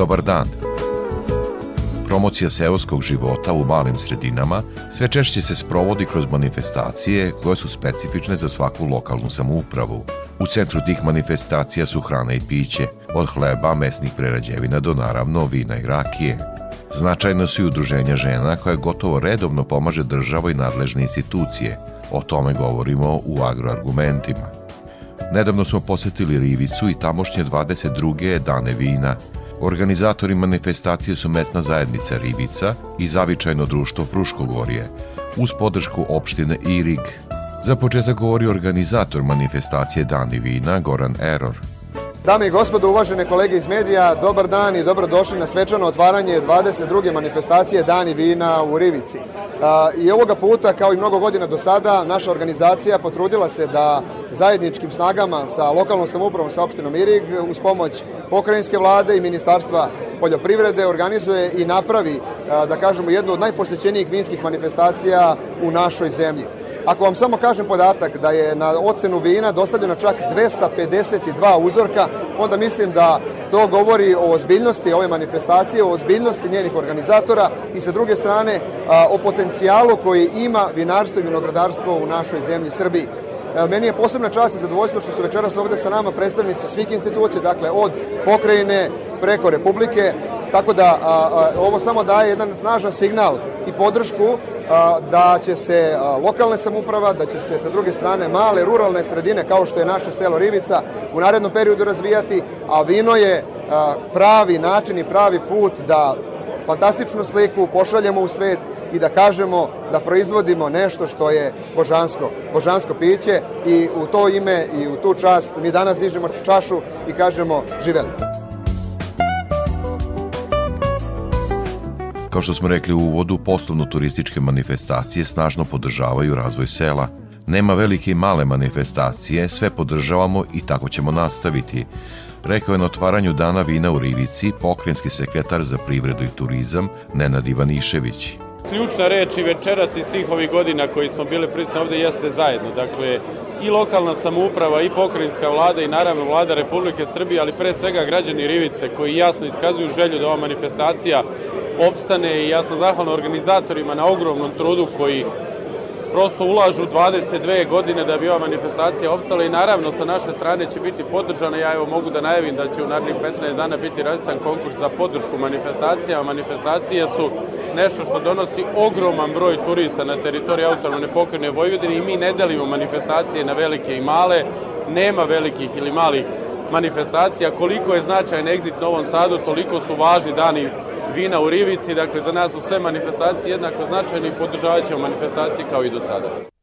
Dobar dan. Promocija seoskog života u malim sredinama sve češće se sprovodi kroz manifestacije koje su specifične za svaku lokalnu samoupravu. U centru tih manifestacija su hrana i piće, od hleba, mesnih prerađevina do naravno vina i rakije. Značajno su i udruženja žena koje gotovo redovno pomaže država i nadležne institucije. O tome govorimo u agroargumentima. Nedavno smo posetili Rivicu i tamošnje 22. dane vina – Organizatori manifestacije su mesna zajednica Rivica i zavičajno društvo Fruškogorje, uz podršku opštine Irig. Za početak govori organizator manifestacije Dani vina Goran Eror. Dame i gospodo, uvažene kolege iz medija, dobar dan i dobrodošli na svečano otvaranje 22. manifestacije Dani vina u Rivici. I ovoga puta, kao i mnogo godina do sada, naša organizacija potrudila se da zajedničkim snagama sa lokalnom samoupravom sa opštinom Irig uz pomoć pokrajinske vlade i ministarstva poljoprivrede organizuje i napravi, da kažemo, jednu od najposećenijih vinskih manifestacija u našoj zemlji. Ako vam samo kažem podatak da je na ocenu vina dostavljeno čak 252 uzorka, onda mislim da to govori o ozbiljnosti ove manifestacije, o ozbiljnosti njenih organizatora i sa druge strane o potencijalu koji ima vinarstvo i vinogradarstvo u našoj zemlji Srbiji. Meni je posebna čast i zadovoljstvo što su večeras ovde sa nama predstavnici svih institucija, dakle od pokrajine preko Republike, tako da a, a, ovo samo daje jedan snažan signal i podršku da će se lokalne samuprava, da će se sa druge strane male ruralne sredine kao što je naše selo Rivica u narednom periodu razvijati, a vino je pravi način i pravi put da fantastičnu sliku pošaljemo u svet i da kažemo da proizvodimo nešto što je božansko, božansko piće i u to ime i u tu čast mi danas dižemo čašu i kažemo živeli. Kao što smo rekli u uvodu, poslovno-turističke manifestacije snažno podržavaju razvoj sela. Nema velike i male manifestacije, sve podržavamo i tako ćemo nastaviti. Rekao je na otvaranju Dana vina u Rivici pokrenjski sekretar za privredu i turizam Nenad Ivanišević. Ključna reč i večeras i svih ovih godina koji smo bili prisutni ovde jeste zajedno. Dakle, i lokalna samouprava i pokrajinska vlada i naravno vlada Republike Srbije, ali pre svega građani Rivice koji jasno iskazuju želju da ova manifestacija opstane i ja sam zahvalan organizatorima na ogromnom trudu koji prosto ulažu 22 godine da bi ova manifestacija opstala i naravno sa naše strane će biti podržana. Ja evo mogu da najavim da će u narednih 15 dana biti razisan konkurs za podršku manifestacija. Manifestacije su nešto što donosi ogroman broj turista na teritoriji autonomne pokrene Vojvodine i mi ne delimo manifestacije na velike i male. Nema velikih ili malih manifestacija. Koliko je značajan egzit Novom Sadu, toliko su važni dani vina u Rivici, dakle za nas su sve manifestacije jednako značajne i podržavat ćemo manifestacije kao i do sada.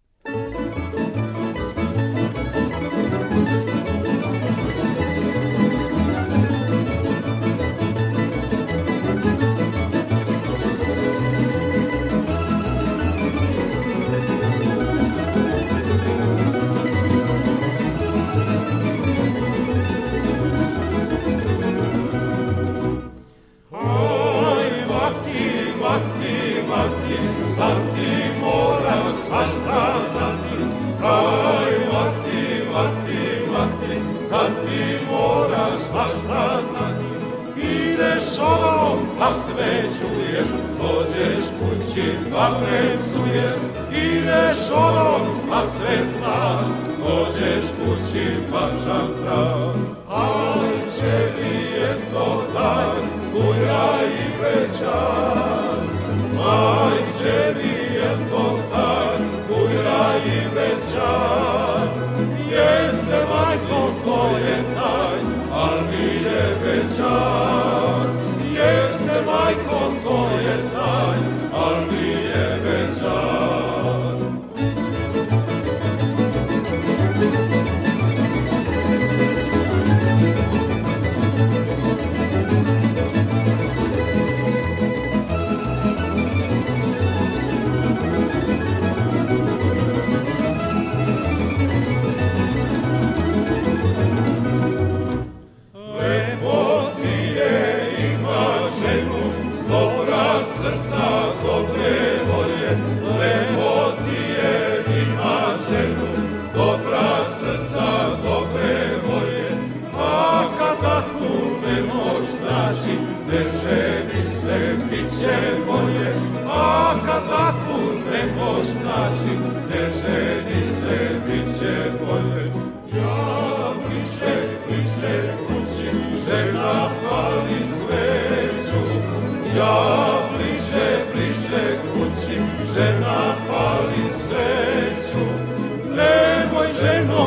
Nazareno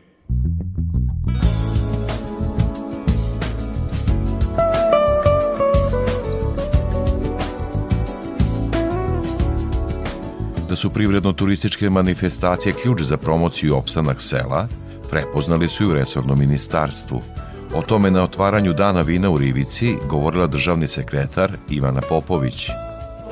su privredno-turističke manifestacije ključ za promociju i opstanak sela, prepoznali su i u resornom ministarstvu. O tome na otvaranju Dana vina u Rivici govorila državni sekretar Ivana Popović.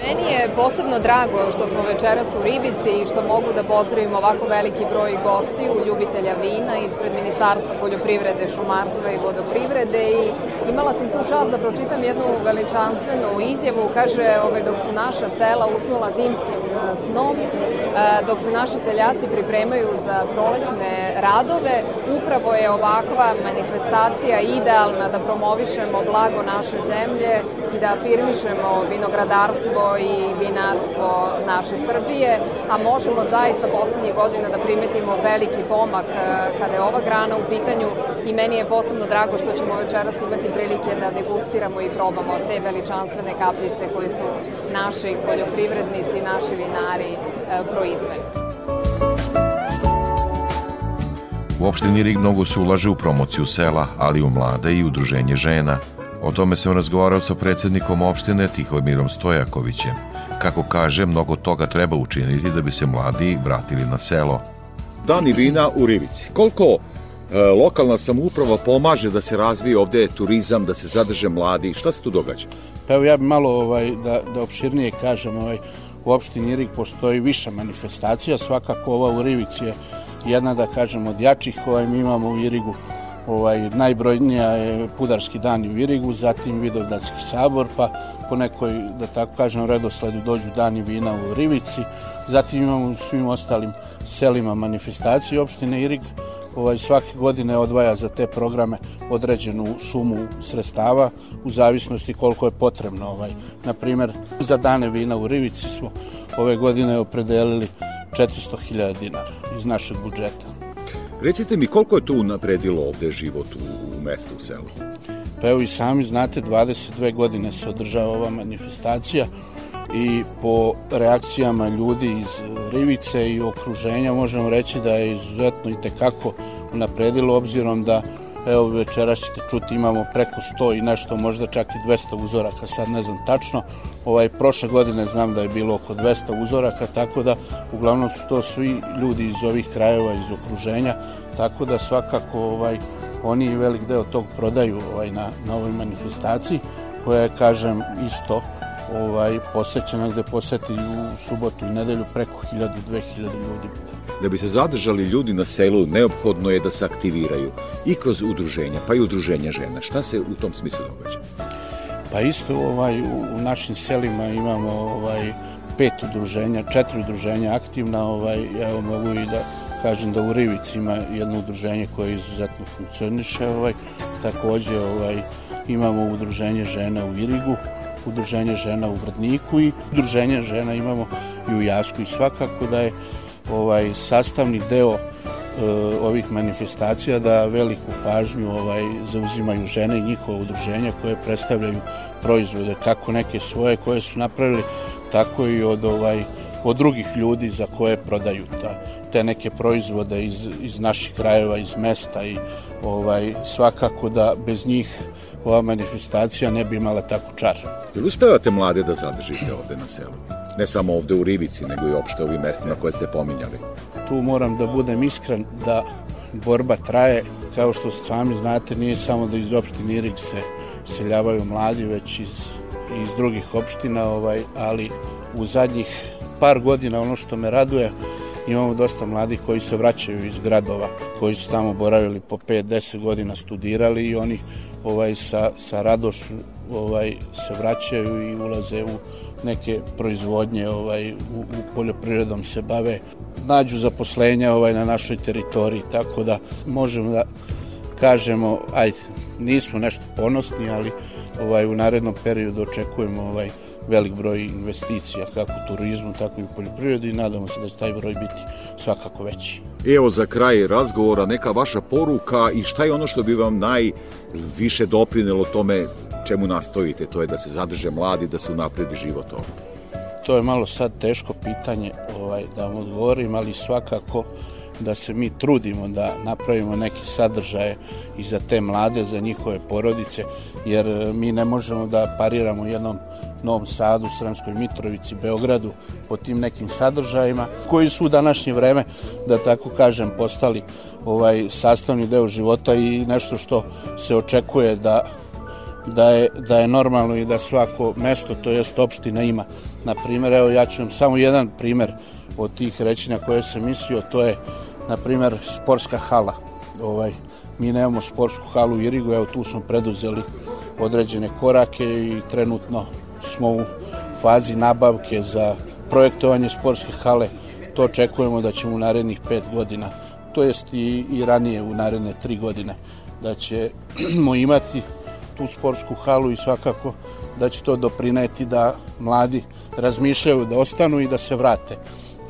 Meni je posebno drago što smo večeras u Ribici i što mogu da pozdravim ovako veliki broj gostiju, ljubitelja vina ispred Ministarstva poljoprivrede, šumarstva i vodoprivrede i imala sam tu čast da pročitam jednu veličanstvenu izjavu, kaže ove, dok su naša sela usnula zimskim e, snom, e, dok se naši seljaci pripremaju za prolećne radove, upravo je ovakva manifestacija idealna da promovišemo blago naše zemlje i da afirmišemo vinogradarstvo i vinarstvo naše Srbije, a možemo zaista poslednjih godina da primetimo veliki pomak e, kada je ova grana u pitanju i meni je posebno drago što ćemo večeras imati prilike da degustiramo i probamo te veličanstvene kapljice koje su naši poljoprivrednici, naši vinari e, proizveli. U opštini Rig mnogo se ulaže u promociju sela, ali u mlade i udruženje žena – O tome sam razgovarao sa predsednikom opštine Tihomirom Stojakovićem. Kako kaže, mnogo toga treba učiniti da bi se mladi vratili na selo. Dani vina u Rivici. Koliko e, lokalna samouprava pomaže da se razvije ovde turizam, da se zadrže mladi? Šta se tu događa? Pa evo ja bih malo ovaj, da, da opširnije kažem, ovaj, u opštini Irig postoji više manifestacija, svakako ova u Rivici je jedna da kažem od jačih, ovaj, mi imamo u Irigu ovaj, najbrojnija je Pudarski dan u Virigu, zatim Vidovdanski sabor, pa po nekoj, da tako kažem, redosledu dođu dani vina u Rivici, zatim imamo u svim ostalim selima manifestacije opštine Irig, ovaj, svake godine odvaja za te programe određenu sumu sredstava u zavisnosti koliko je potrebno. Ovaj. Naprimer, za dane vina u Rivici smo ove godine opredelili 400.000 dinara iz našeg budžeta. Recite mi koliko je tu napredilo ovde život u, u mestu, u selu? Pa evo i sami znate, 22 godine se održava ova manifestacija i po reakcijama ljudi iz Rivice i okruženja možemo reći da je izuzetno i tekako napredilo obzirom da Evo večera ćete čuti imamo preko 100 i nešto, možda čak i 200 uzoraka, sad ne znam tačno. Ovaj, prošle godine znam da je bilo oko 200 uzoraka, tako da uglavnom su to svi ljudi iz ovih krajeva, iz okruženja, tako da svakako ovaj, oni velik deo tog prodaju ovaj, na, na ovoj manifestaciji, koja je, kažem, isto ovaj, posećena gde poseti u subotu i nedelju preko 1000-2000 ljudi. Da bi se zadržali ljudi na selu, neophodno je da se aktiviraju i kroz udruženja, pa i udruženja žena. Šta se u tom smislu događa? Pa isto ovaj, u, u našim selima imamo ovaj, pet udruženja, četiri udruženja aktivna, ovaj, evo mogu i da kažem da u Rivici ima jedno udruženje koje izuzetno funkcioniše, ovaj, takođe ovaj, imamo udruženje žena u Irigu, udruženje žena u Vrdniku i udruženje žena imamo i u Jasku. I svakako da je ovaj sastavni deo e, ovih manifestacija da veliku pažnju ovaj zauzimaju žene i njihova udruženja koje predstavljaju proizvode kako neke svoje koje su napravili tako i od ovaj od drugih ljudi za koje prodaju ta, te neke proizvode iz, iz naših krajeva, iz mesta i ovaj svakako da bez njih ova manifestacija ne bi imala tako čar. Jel uspevate mlade da zadržite ovde na selu? Ne samo ovde u Rivici, nego i opšte ovim mestima koje ste pominjali. Tu moram da budem iskren da borba traje, kao što sami znate, nije samo da iz opštine Irig se seljavaju mladi, već iz, iz drugih opština, ovaj, ali u zadnjih par godina ono što me raduje, imamo dosta mladih koji se vraćaju iz gradova, koji su tamo boravili po 5-10 godina studirali i oni ovaj sa, sa radošću ovaj se vraćaju i ulaze u neke proizvodnje ovaj u, u poljoprivredom se bave nađu zaposlenja ovaj na našoj teritoriji tako da možemo da kažemo ajde nismo nešto ponosni ali ovaj u narednom periodu očekujemo ovaj velik broj investicija kako u turizmu, tako i u poljoprivredi i nadamo se da će taj broj biti svakako veći. Evo za kraj razgovora neka vaša poruka i šta je ono što bi vam najviše doprinelo tome čemu nastojite, to je da se zadrže mladi, da se unapredi život ovde. To je malo sad teško pitanje ovaj, da vam odgovorim, ali svakako da se mi trudimo da napravimo neke sadržaje i za te mlade, za njihove porodice, jer e, mi ne možemo da pariramo jednom Novom Sadu, Sremskoj Mitrovici, Beogradu po tim nekim sadržajima koji su u današnje vreme, da tako kažem, postali ovaj sastavni deo života i nešto što se očekuje da da je, da je normalno i da svako mesto, to jest opština ima. Na primjer, evo ja ću vam samo jedan primer od tih reći na koje sam mislio, to je na primjer sportska hala. Ovaj, mi nemamo sportsku halu u Irigu, evo tu smo preduzeli određene korake i trenutno smo u fazi nabavke za projektovanje sportske hale. To očekujemo da ćemo u narednih pet godina, to jest i, i ranije u naredne tri godine, da ćemo imati tu sportsku halu i svakako da će to doprineti da mladi razmišljaju da ostanu i da se vrate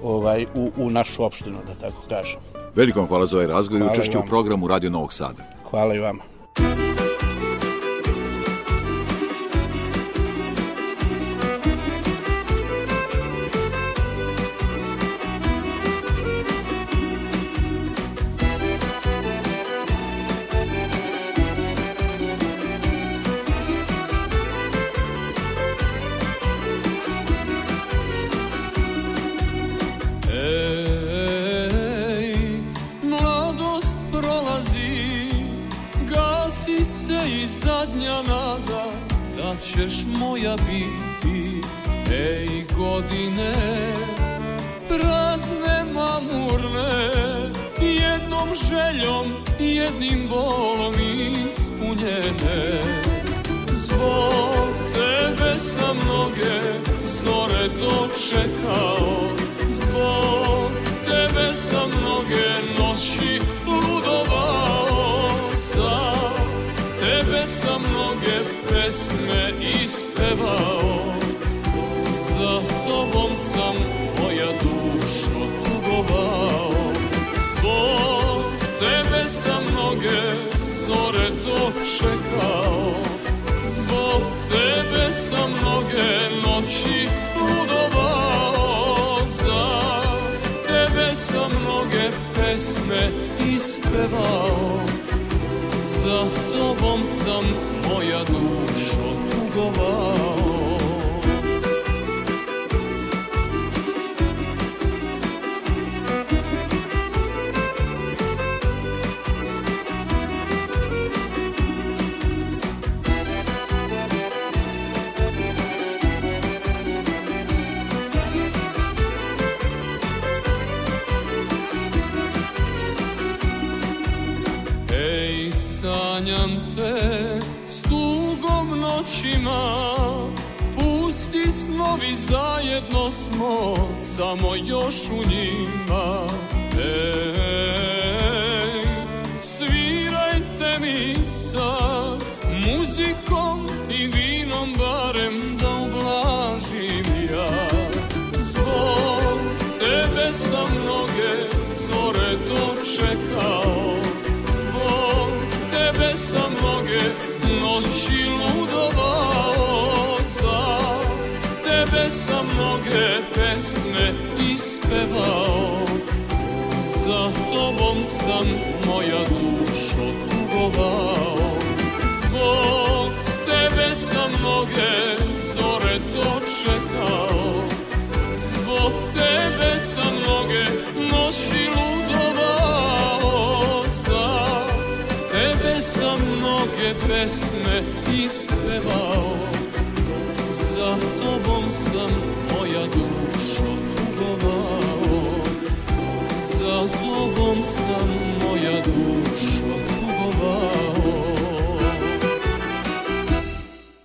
ovaj u, u našu opštinu, da tako kažem. Veliko vam hvala za ovaj razgovor i učešće u programu Radio Novog Sada. Hvala i vama. Jednim bolom ispunjene. Zbog tebe sam mnoge zore dočekao. Zbog tebe sam mnoge noći ludovao. Za tebe sam mnoge pesme ispevao. Za tobom sam moja dušo tugovao Zbog tebe sam mnoge zore dočekao. Zbog tebe sam mnoge noći ludovao Za tebe sam mnoge pesme ispevao. Za tobom sam moja dušo tugovao zajedno smo, samo još u njima. Ej, ispevao Za tobom sam moja dušo tugovao Zbog tebe sam mnoge zore dočekao. Zbog tebe sam mnoge noći ludovao. Za tebe sam mnoge pesme ispevao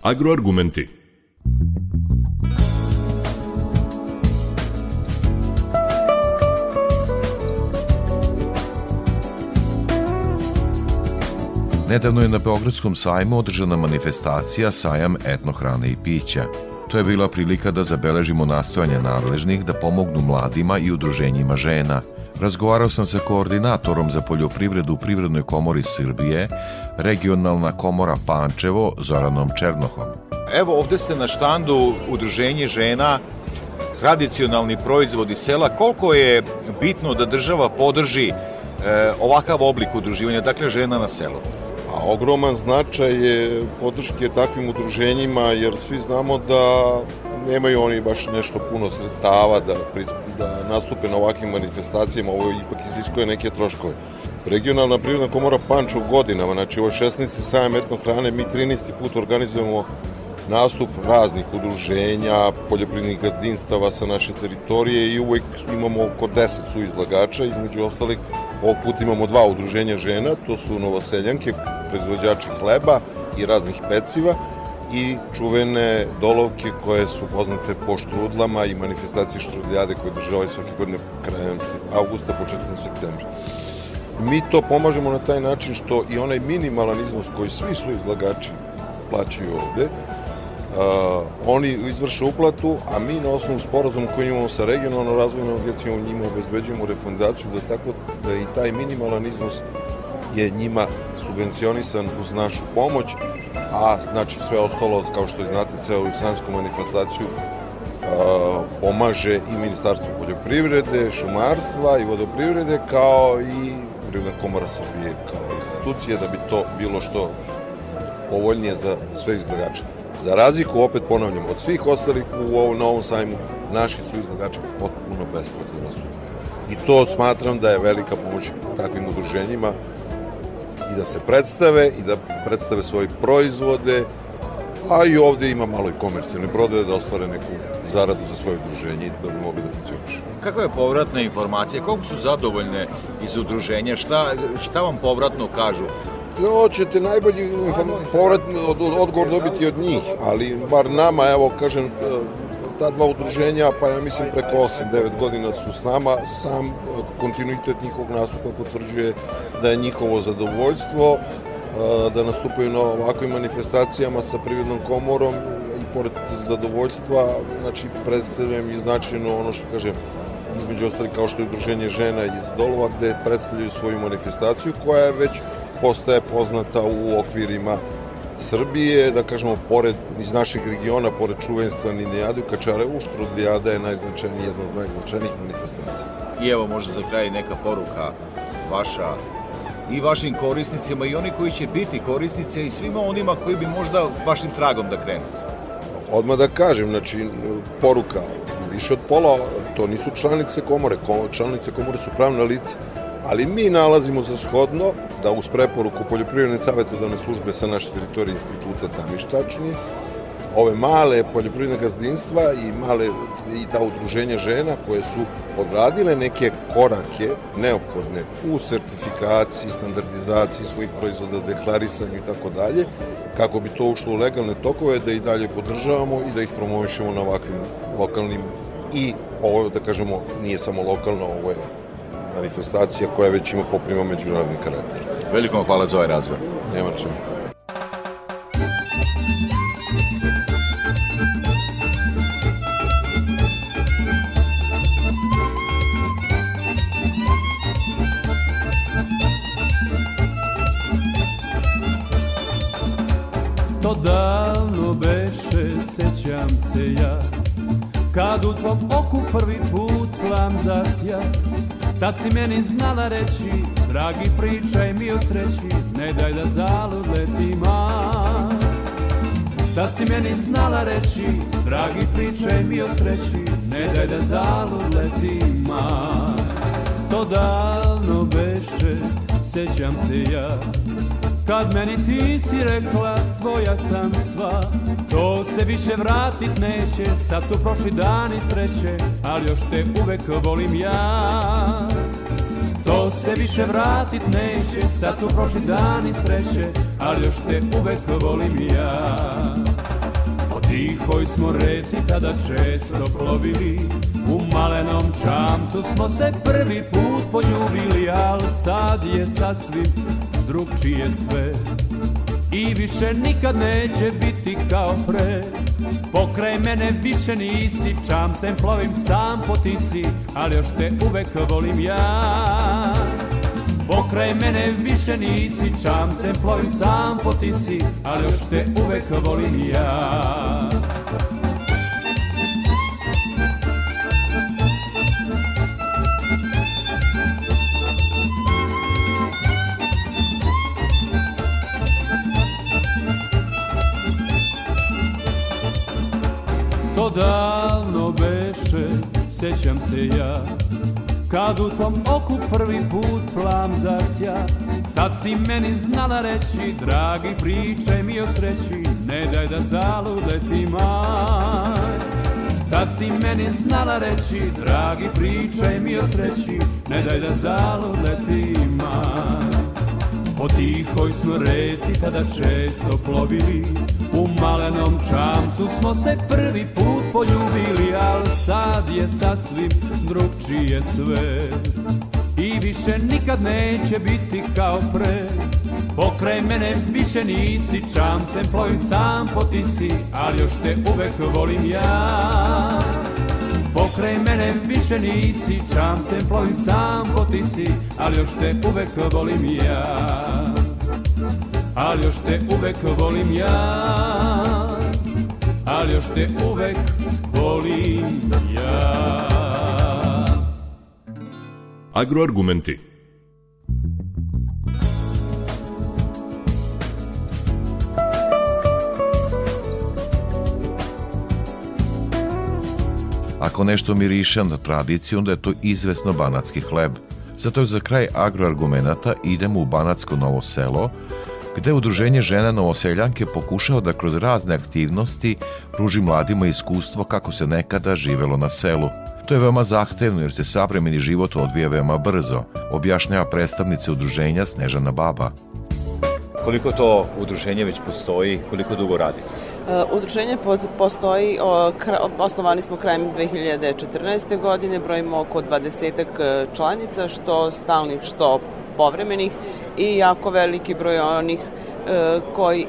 Agroargumenti. Nedavno je na Beogradskom sajmu održana manifestacija Sajam etnohrane i pića. To je bila prilika da zabeležimo nastojanje nadležnih da pomognu mladima i udruženjima žena. Razgovarao sam sa koordinatorom za poljoprivredu u Privrednoj komori Srbije, regionalna komora Pančevo, Zoranom Černohom. Evo ovde ste na štandu Udruženje žena, tradicionalni proizvodi sela. Koliko je bitno da država podrži e, ovakav oblik udruživanja, dakle žena na selu? A ogroman značaj je podrške takvim udruženjima, jer svi znamo da nemaju oni baš nešto puno sredstava da, da nastupe na ovakvim manifestacijama, ovo ipak iziskuje neke troškove. Regionalna privredna komora Pančev godinama, znači ovo je 16. sajam etno hrane, mi 13. put organizujemo nastup raznih udruženja, poljoprivrednih gazdinstava sa naše teritorije i uvek imamo oko 10 su izlagača, između ostalih ovog puta imamo dva udruženja žena, to su novoseljanke, proizvođači hleba i raznih peciva i čuvene dolovke koje su poznate po štrudlama i manifestacije štrudljade koje državaju svake godine krajem avgusta, početkom septembra. Mi to pomažemo na taj način što i onaj minimalan iznos koji svi su izlagači plaćaju ovde, Uh, oni izvrše uplatu, a mi na osnovu sporazuma koji imamo sa regionalnom razvojnom agencijom njima obezbeđujemo refundaciju da tako da i taj minimalan iznos je njima subvencionisan uz našu pomoć, a znači sve ostalo, kao što znate, celu sansku manifestaciju uh, pomaže i Ministarstvo poljoprivrede, šumarstva i vodoprivrede, kao i Privredna komora Srbije kao institucije, da bi to bilo što povoljnije za sve izlagače. Za razliku, opet ponavljam, od svih ostalih u ovom novom sajmu, naši su izlagači potpuno besplatno nastupaju. I to smatram da je velika pomoć takvim udruženjima i da se predstave i da predstave svoje proizvode, a i ovde ima malo i komercijalne prodaje da ostvare neku zaradu za svoje udruženje i da bi mogli da funkcionišu. Kakva je povratna informacija? Koliko su zadovoljne iz udruženja? Šta, šta vam povratno kažu? To ćete najbolji povratni od, od, odgovor dobiti od njih, ali bar nama, evo, kažem, t- ta dva udruženja, pa ja mislim preko 8-9 godina su s nama, sam e, kontinuitet njihovog nastupa potvrđuje da je njihovo zadovoljstvo, e, da nastupaju na ovakvim manifestacijama sa privrednom komorom i pored zadovoljstva, znači predstavljam i značajno ono što kažem, između ostali kao što je udruženje žena iz Dolova gde predstavljaju svoju manifestaciju koja je već postaje poznata u okvirima Srbije, da kažemo, pored, iz našeg regiona, pored čuvenstva Ninijade u Kačarevu, Štrudlijada je najznačajniji, jedna od najznačajnijih manifestacija. I evo možda za kraj neka poruka vaša i vašim korisnicima i oni koji će biti korisnice i svima onima koji bi možda vašim tragom da krenu. Odmah da kažem, znači, poruka, više od pola, to nisu članice komore, ko- članice komore su pravna lica, ali mi nalazimo za shodno da uz preporuku poljoprivredne savjetodavne službe sa naše teritorije instituta Tamištačnije, ove male poljoprivredne gazdinstva i male i ta udruženja žena koje su odradile neke korake neophodne u sertifikaciji, standardizaciji svojih proizvoda, deklarisanju i tako dalje, kako bi to ušlo u legalne tokove, da i dalje podržavamo i da ih promovišemo na ovakvim lokalnim i ovo da kažemo nije samo lokalno, ovo je manifestacija koja već ima poprima međunarodni karakter. Veliko vam hvala za ovaj razgovor. Nema čemu. Tvom oku prvi put plam zasja Tad si meni znala reći Dragi pričaj mi o sreći Ne daj da zalud leti maj Tad si meni znala reći Dragi pričaj mi o sreći Ne daj da zalud leti maj To davno beše, sećam se ja Kad meni ti si rekla tvoja sam sva. To se više vratit neće Sad su prošli dani sreće Ali još te uvek volim ja. To se više vratit neće Sad su prošli dani sreće Ali još te uvek volim ja. Po tihoj smo reci tada često plovili U malenom čamcu smo se prvi put poljubili Al sad je sasvim drugčije sve. I više nikad neće biti kao pre. Pokraj mene više nisi Čamcem plovim sam po tisi Ali još te uvek volim ja. Pokraj mene više nisi Čamcem plovim sam po tisi Ali još te uvek volim ja davno beše, sećam se ja. Kad u tvom oku prvi put plam zasja Tad si meni znala reći Dragi pričaj mi o sreći Ne daj da zalud leti maj. Tad si meni znala reći Dragi pričaj mi o sreći Ne daj da zalud leti maj. Po tihoj smo reci tada često plovili U malenom čamcu smo se prvi put poljubili Al sad je sasvim drugčije sve. I više nikad neće biti kao pre. Pokraj mene više nisi čamcem plovim sam po tisi Ali još te uvek volim ja. Pokraj mene više nisi čamcem plovim sam po tisi Ali još te uvek volim ja Ali još te uvek volim ja Ali još te uvek volim ja Agroargumenti. Ako nešto miriše na tradiciju, onda je to izvesno banatski hleb. Zato je za kraj agroargumenata idemo u Banatsko novo selo, gde Udruženje žena Novoseljanke pokušao da kroz razne aktivnosti pruži mladima iskustvo kako se nekada živelo na selu. To je veoma zahtevno jer se savremeni život odvija veoma brzo, objašnjava predstavnica udruženja Snežana Baba. Koliko to udruženje već postoji, koliko dugo radite? Udruženje po- postoji, osnovani smo krajem 2014. godine, brojimo oko 20 članica, što stalnih, što povremenih i jako veliki broj onih e, koji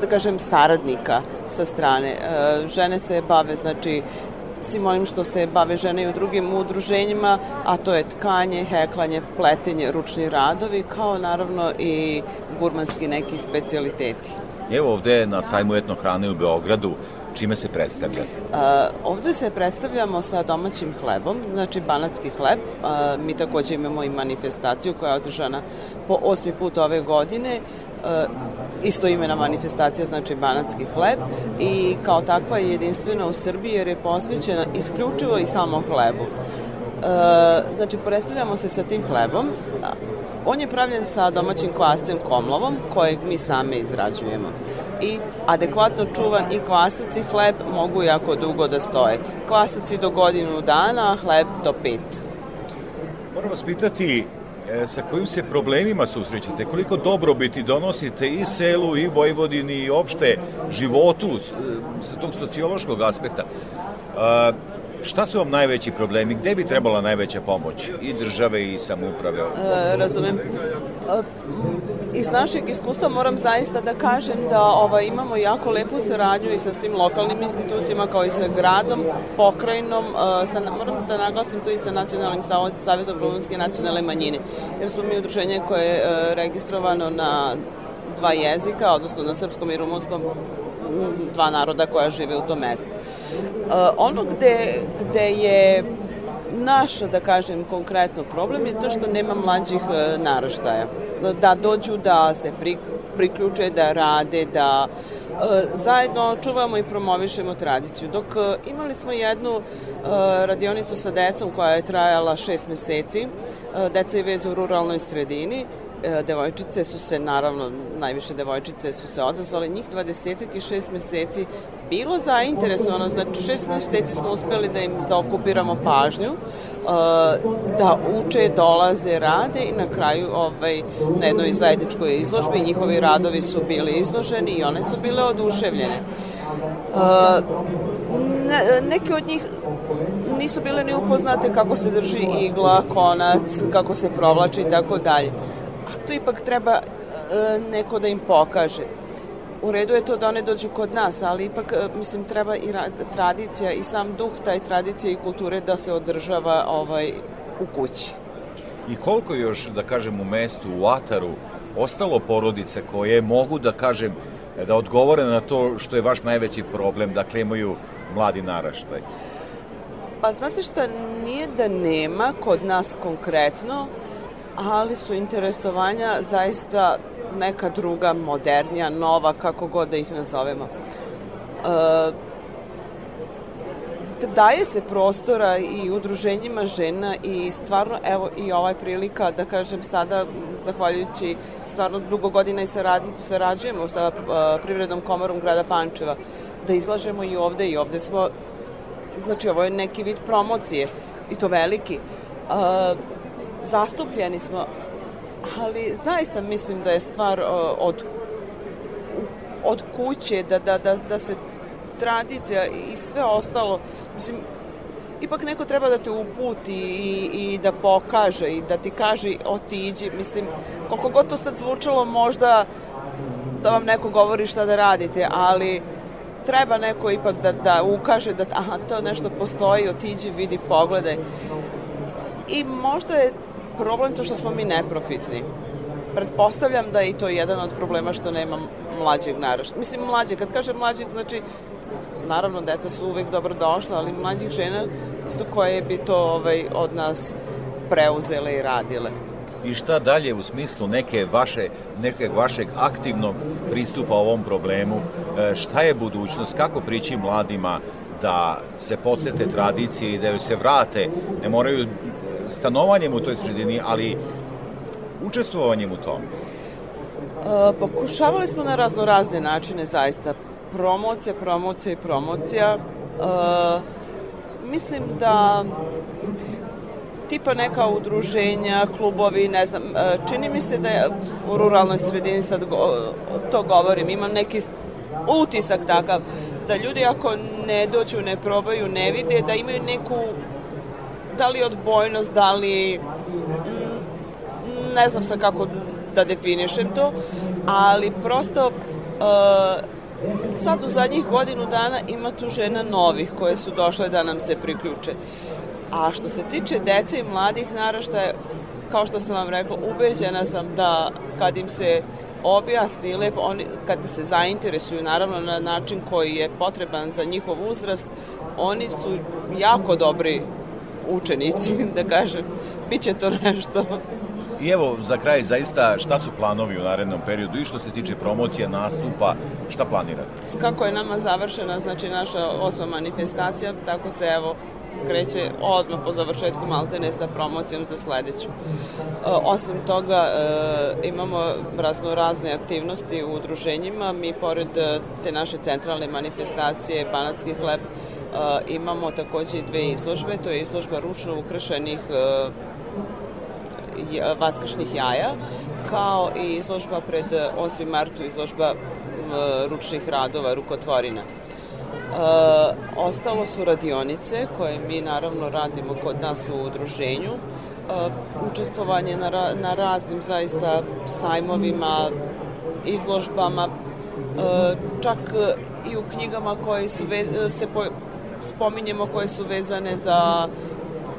da kažem saradnika sa strane. E, žene se bave znači svim onim što se bave žene i u drugim udruženjima, a to je tkanje, heklanje, pletenje, ručni radovi, kao naravno i gurmanski neki specialiteti. Evo ovde na sajmu etno hrane u Beogradu, čime se predstavljate? Uh, ovde se predstavljamo sa domaćim hlebom, znači banatski hleb. Uh, mi takođe imamo i manifestaciju koja je održana po osmi put ove godine. Uh, isto imena manifestacija znači banatski hleb i kao takva je jedinstvena u Srbiji jer je posvećena isključivo i samo hlebu. Uh, znači, predstavljamo se sa tim hlebom. On je pravljen sa domaćim kvascem komlovom, kojeg mi same izrađujemo. I adekvatno čuvan i kvasac i hleb mogu jako dugo da stoje. Kvasac i do godinu dana, a hleb do pet. Moram vas pitati e, sa kojim se problemima susrećete, koliko dobrobiti donosite i selu i Vojvodini i opšte životu e, sa tog sociološkog aspekta. E, šta su vam najveći problemi? Gde bi trebala najveća pomoć? I države i samouprave? E, razumem. E, iz našeg iskustva moram zaista da kažem da ovaj, imamo jako lepu saradnju i sa svim lokalnim institucijama kao i sa gradom, pokrajinom, uh, sa, moram da naglasim to i sa Nacionalnim savjetom rumunske nacionalne manjine, jer smo mi udruženje koje je uh, registrovano na dva jezika, odnosno na srpskom i rumunskom, dva naroda koja žive u tom mestu. Uh, ono gde, gde je naš, da kažem, konkretno problem je to što nema mlađih naraštaja da dođu da se pri, priključe, da rade, da e, zajedno čuvamo i promovišemo tradiciju. Dok e, imali smo jednu e, radionicu sa decom koja je trajala šest meseci, deca je veze u ruralnoj sredini, devojčice su se, naravno, najviše devojčice su se odazvale, njih 20 i 6 meseci bilo zainteresovano, znači šest meseci smo uspeli da im zaokupiramo pažnju, uh, da uče, dolaze, rade i na kraju ovaj, na jednoj zajedničkoj izložbi njihovi radovi su bili izloženi i one su bile oduševljene. Uh, ne, neke od njih nisu bile ni upoznate kako se drži igla, konac, kako se provlači i tako dalje. A to ipak treba uh, neko da im pokaže u redu je to da one dođu kod nas, ali ipak, e, mislim, treba i tradicija i sam duh taj tradicije i kulture da se održava ovaj, u kući. I koliko još, da kažem, u mestu, u Ataru, ostalo porodice koje mogu, da kažem, da odgovore na to što je vaš najveći problem, dakle imaju mladi naraštaj? Pa znate šta, nije da nema kod nas konkretno, ali su interesovanja zaista neka druga, modernija, nova, kako god da ih nazovemo. E, daje se prostora i udruženjima žena i stvarno, evo i ovaj prilika da kažem sada, zahvaljujući stvarno dugo godina i sarad, sarađujemo sa uh, Privrednom komorom grada Pančeva, da izlažemo i ovde i ovde smo, znači ovo je neki vid promocije i to veliki. Uh, zastupljeni smo ali zaista mislim da je stvar od, od kuće, da, da, da, da se tradicija i sve ostalo, mislim, ipak neko treba da te uputi i, i da pokaže i da ti kaže otiđi, mislim, koliko god to sad zvučalo možda da vam neko govori šta da radite, ali treba neko ipak da, da ukaže da aha, to nešto postoji, otiđi, vidi, pogledaj. I možda je problem to što smo mi neprofitni. Pretpostavljam da je i to jedan od problema što nema mlađeg narašta. Mislim, mlađe, kad kažem mlađeg, znači, naravno, deca su uvek dobro došla, ali mlađih žena, isto koje bi to ovaj, od nas preuzele i radile. I šta dalje u smislu neke vaše, neke vašeg aktivnog pristupa ovom problemu? E, šta je budućnost? Kako prići mladima da se podsete tradicije i da joj se vrate? Ne moraju stanovanjem u toj sredini, ali učestvovanjem u tom? E, pokušavali smo na razno razne načine, zaista. Promocija, promocija i promocija. E, mislim da tipa neka udruženja, klubovi, ne znam, e, čini mi se da je u ruralnoj sredini, sad go, to govorim, imam neki utisak takav, da ljudi ako ne dođu, ne probaju, ne vide, da imaju neku da li odbojnost, da li mm, ne znam sa kako da definišem to, ali prosto uh, sad u zadnjih godinu dana ima tu žena novih koje su došle da nam se priključe. A što se tiče dece i mladih naraštaja, kao što sam vam rekla, ubeđena sam da kad im se objasni lepo, oni, kad se zainteresuju naravno na način koji je potreban za njihov uzrast, oni su jako dobri učenici, da kažem, bit će to nešto. I evo, za kraj, zaista, šta su planovi u narednom periodu i što se tiče promocija, nastupa, šta planirate? Kako je nama završena, znači, naša osma manifestacija, tako se, evo, kreće odmah po završetku maltene sa promocijom za sledeću. Osim toga, imamo razno razne aktivnosti u udruženjima. Mi, pored te naše centralne manifestacije Banatski hleb, imamo takođe dve izložbe. To je izložba ručno ukršenih vaskršnih jaja, kao i izložba pred 8. martu, izložba ručnih radova, rukotvorina. E, ostalo su radionice koje mi naravno radimo kod nas u udruženju. E, učestvovanje na, ra, na raznim zaista sajmovima, izložbama, e, čak i u knjigama koje su se po, spominjemo koje su vezane za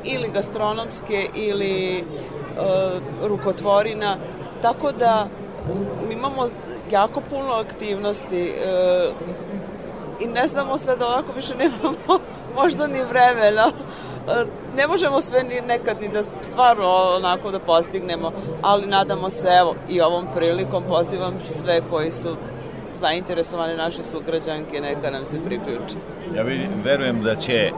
ili gastronomske ili e, rukotvorina, tako da mi imamo jako puno aktivnosti e, i ne znamo sad ovako više nemamo možda ni vremena. E, ne možemo sve ni nekad ni da stvarno onako da postignemo, ali nadamo se evo i ovom prilikom pozivam sve koji su zainteresovane naše sugrađanke neka nam se priključi. Ja vidim, verujem da će e,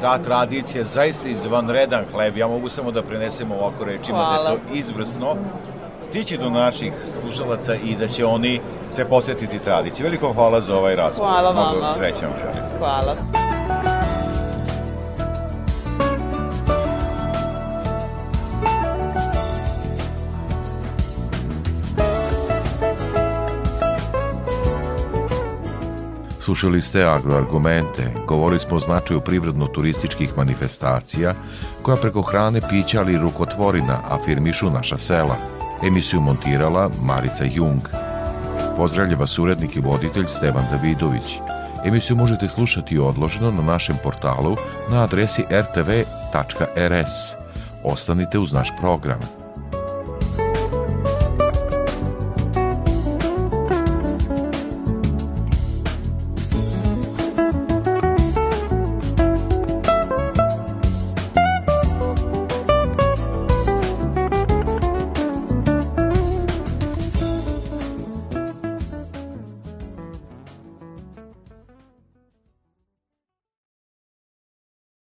ta tradicija zaista izvanredan hleb, ja mogu samo da prenesem ovako rečima Hvala. da je to izvrsno stići do naših slušalaca i da će oni se posjetiti tradiciji. Veliko hvala za ovaj razgovor. Hvala vama. Mnogo srećan želim. Hvala. Slušali ste agroargumente, govorili smo o značaju privredno-turističkih manifestacija koja preko hrane, pića ali rukotvorina afirmišu naša sela. Emisiju montirala Marica Jung. Pozdravlja vas urednik i voditelj Stevan Davidović. Emisiju možete slušati odloženo na našem portalu na adresi rtv.rs. Ostanite uz naš program.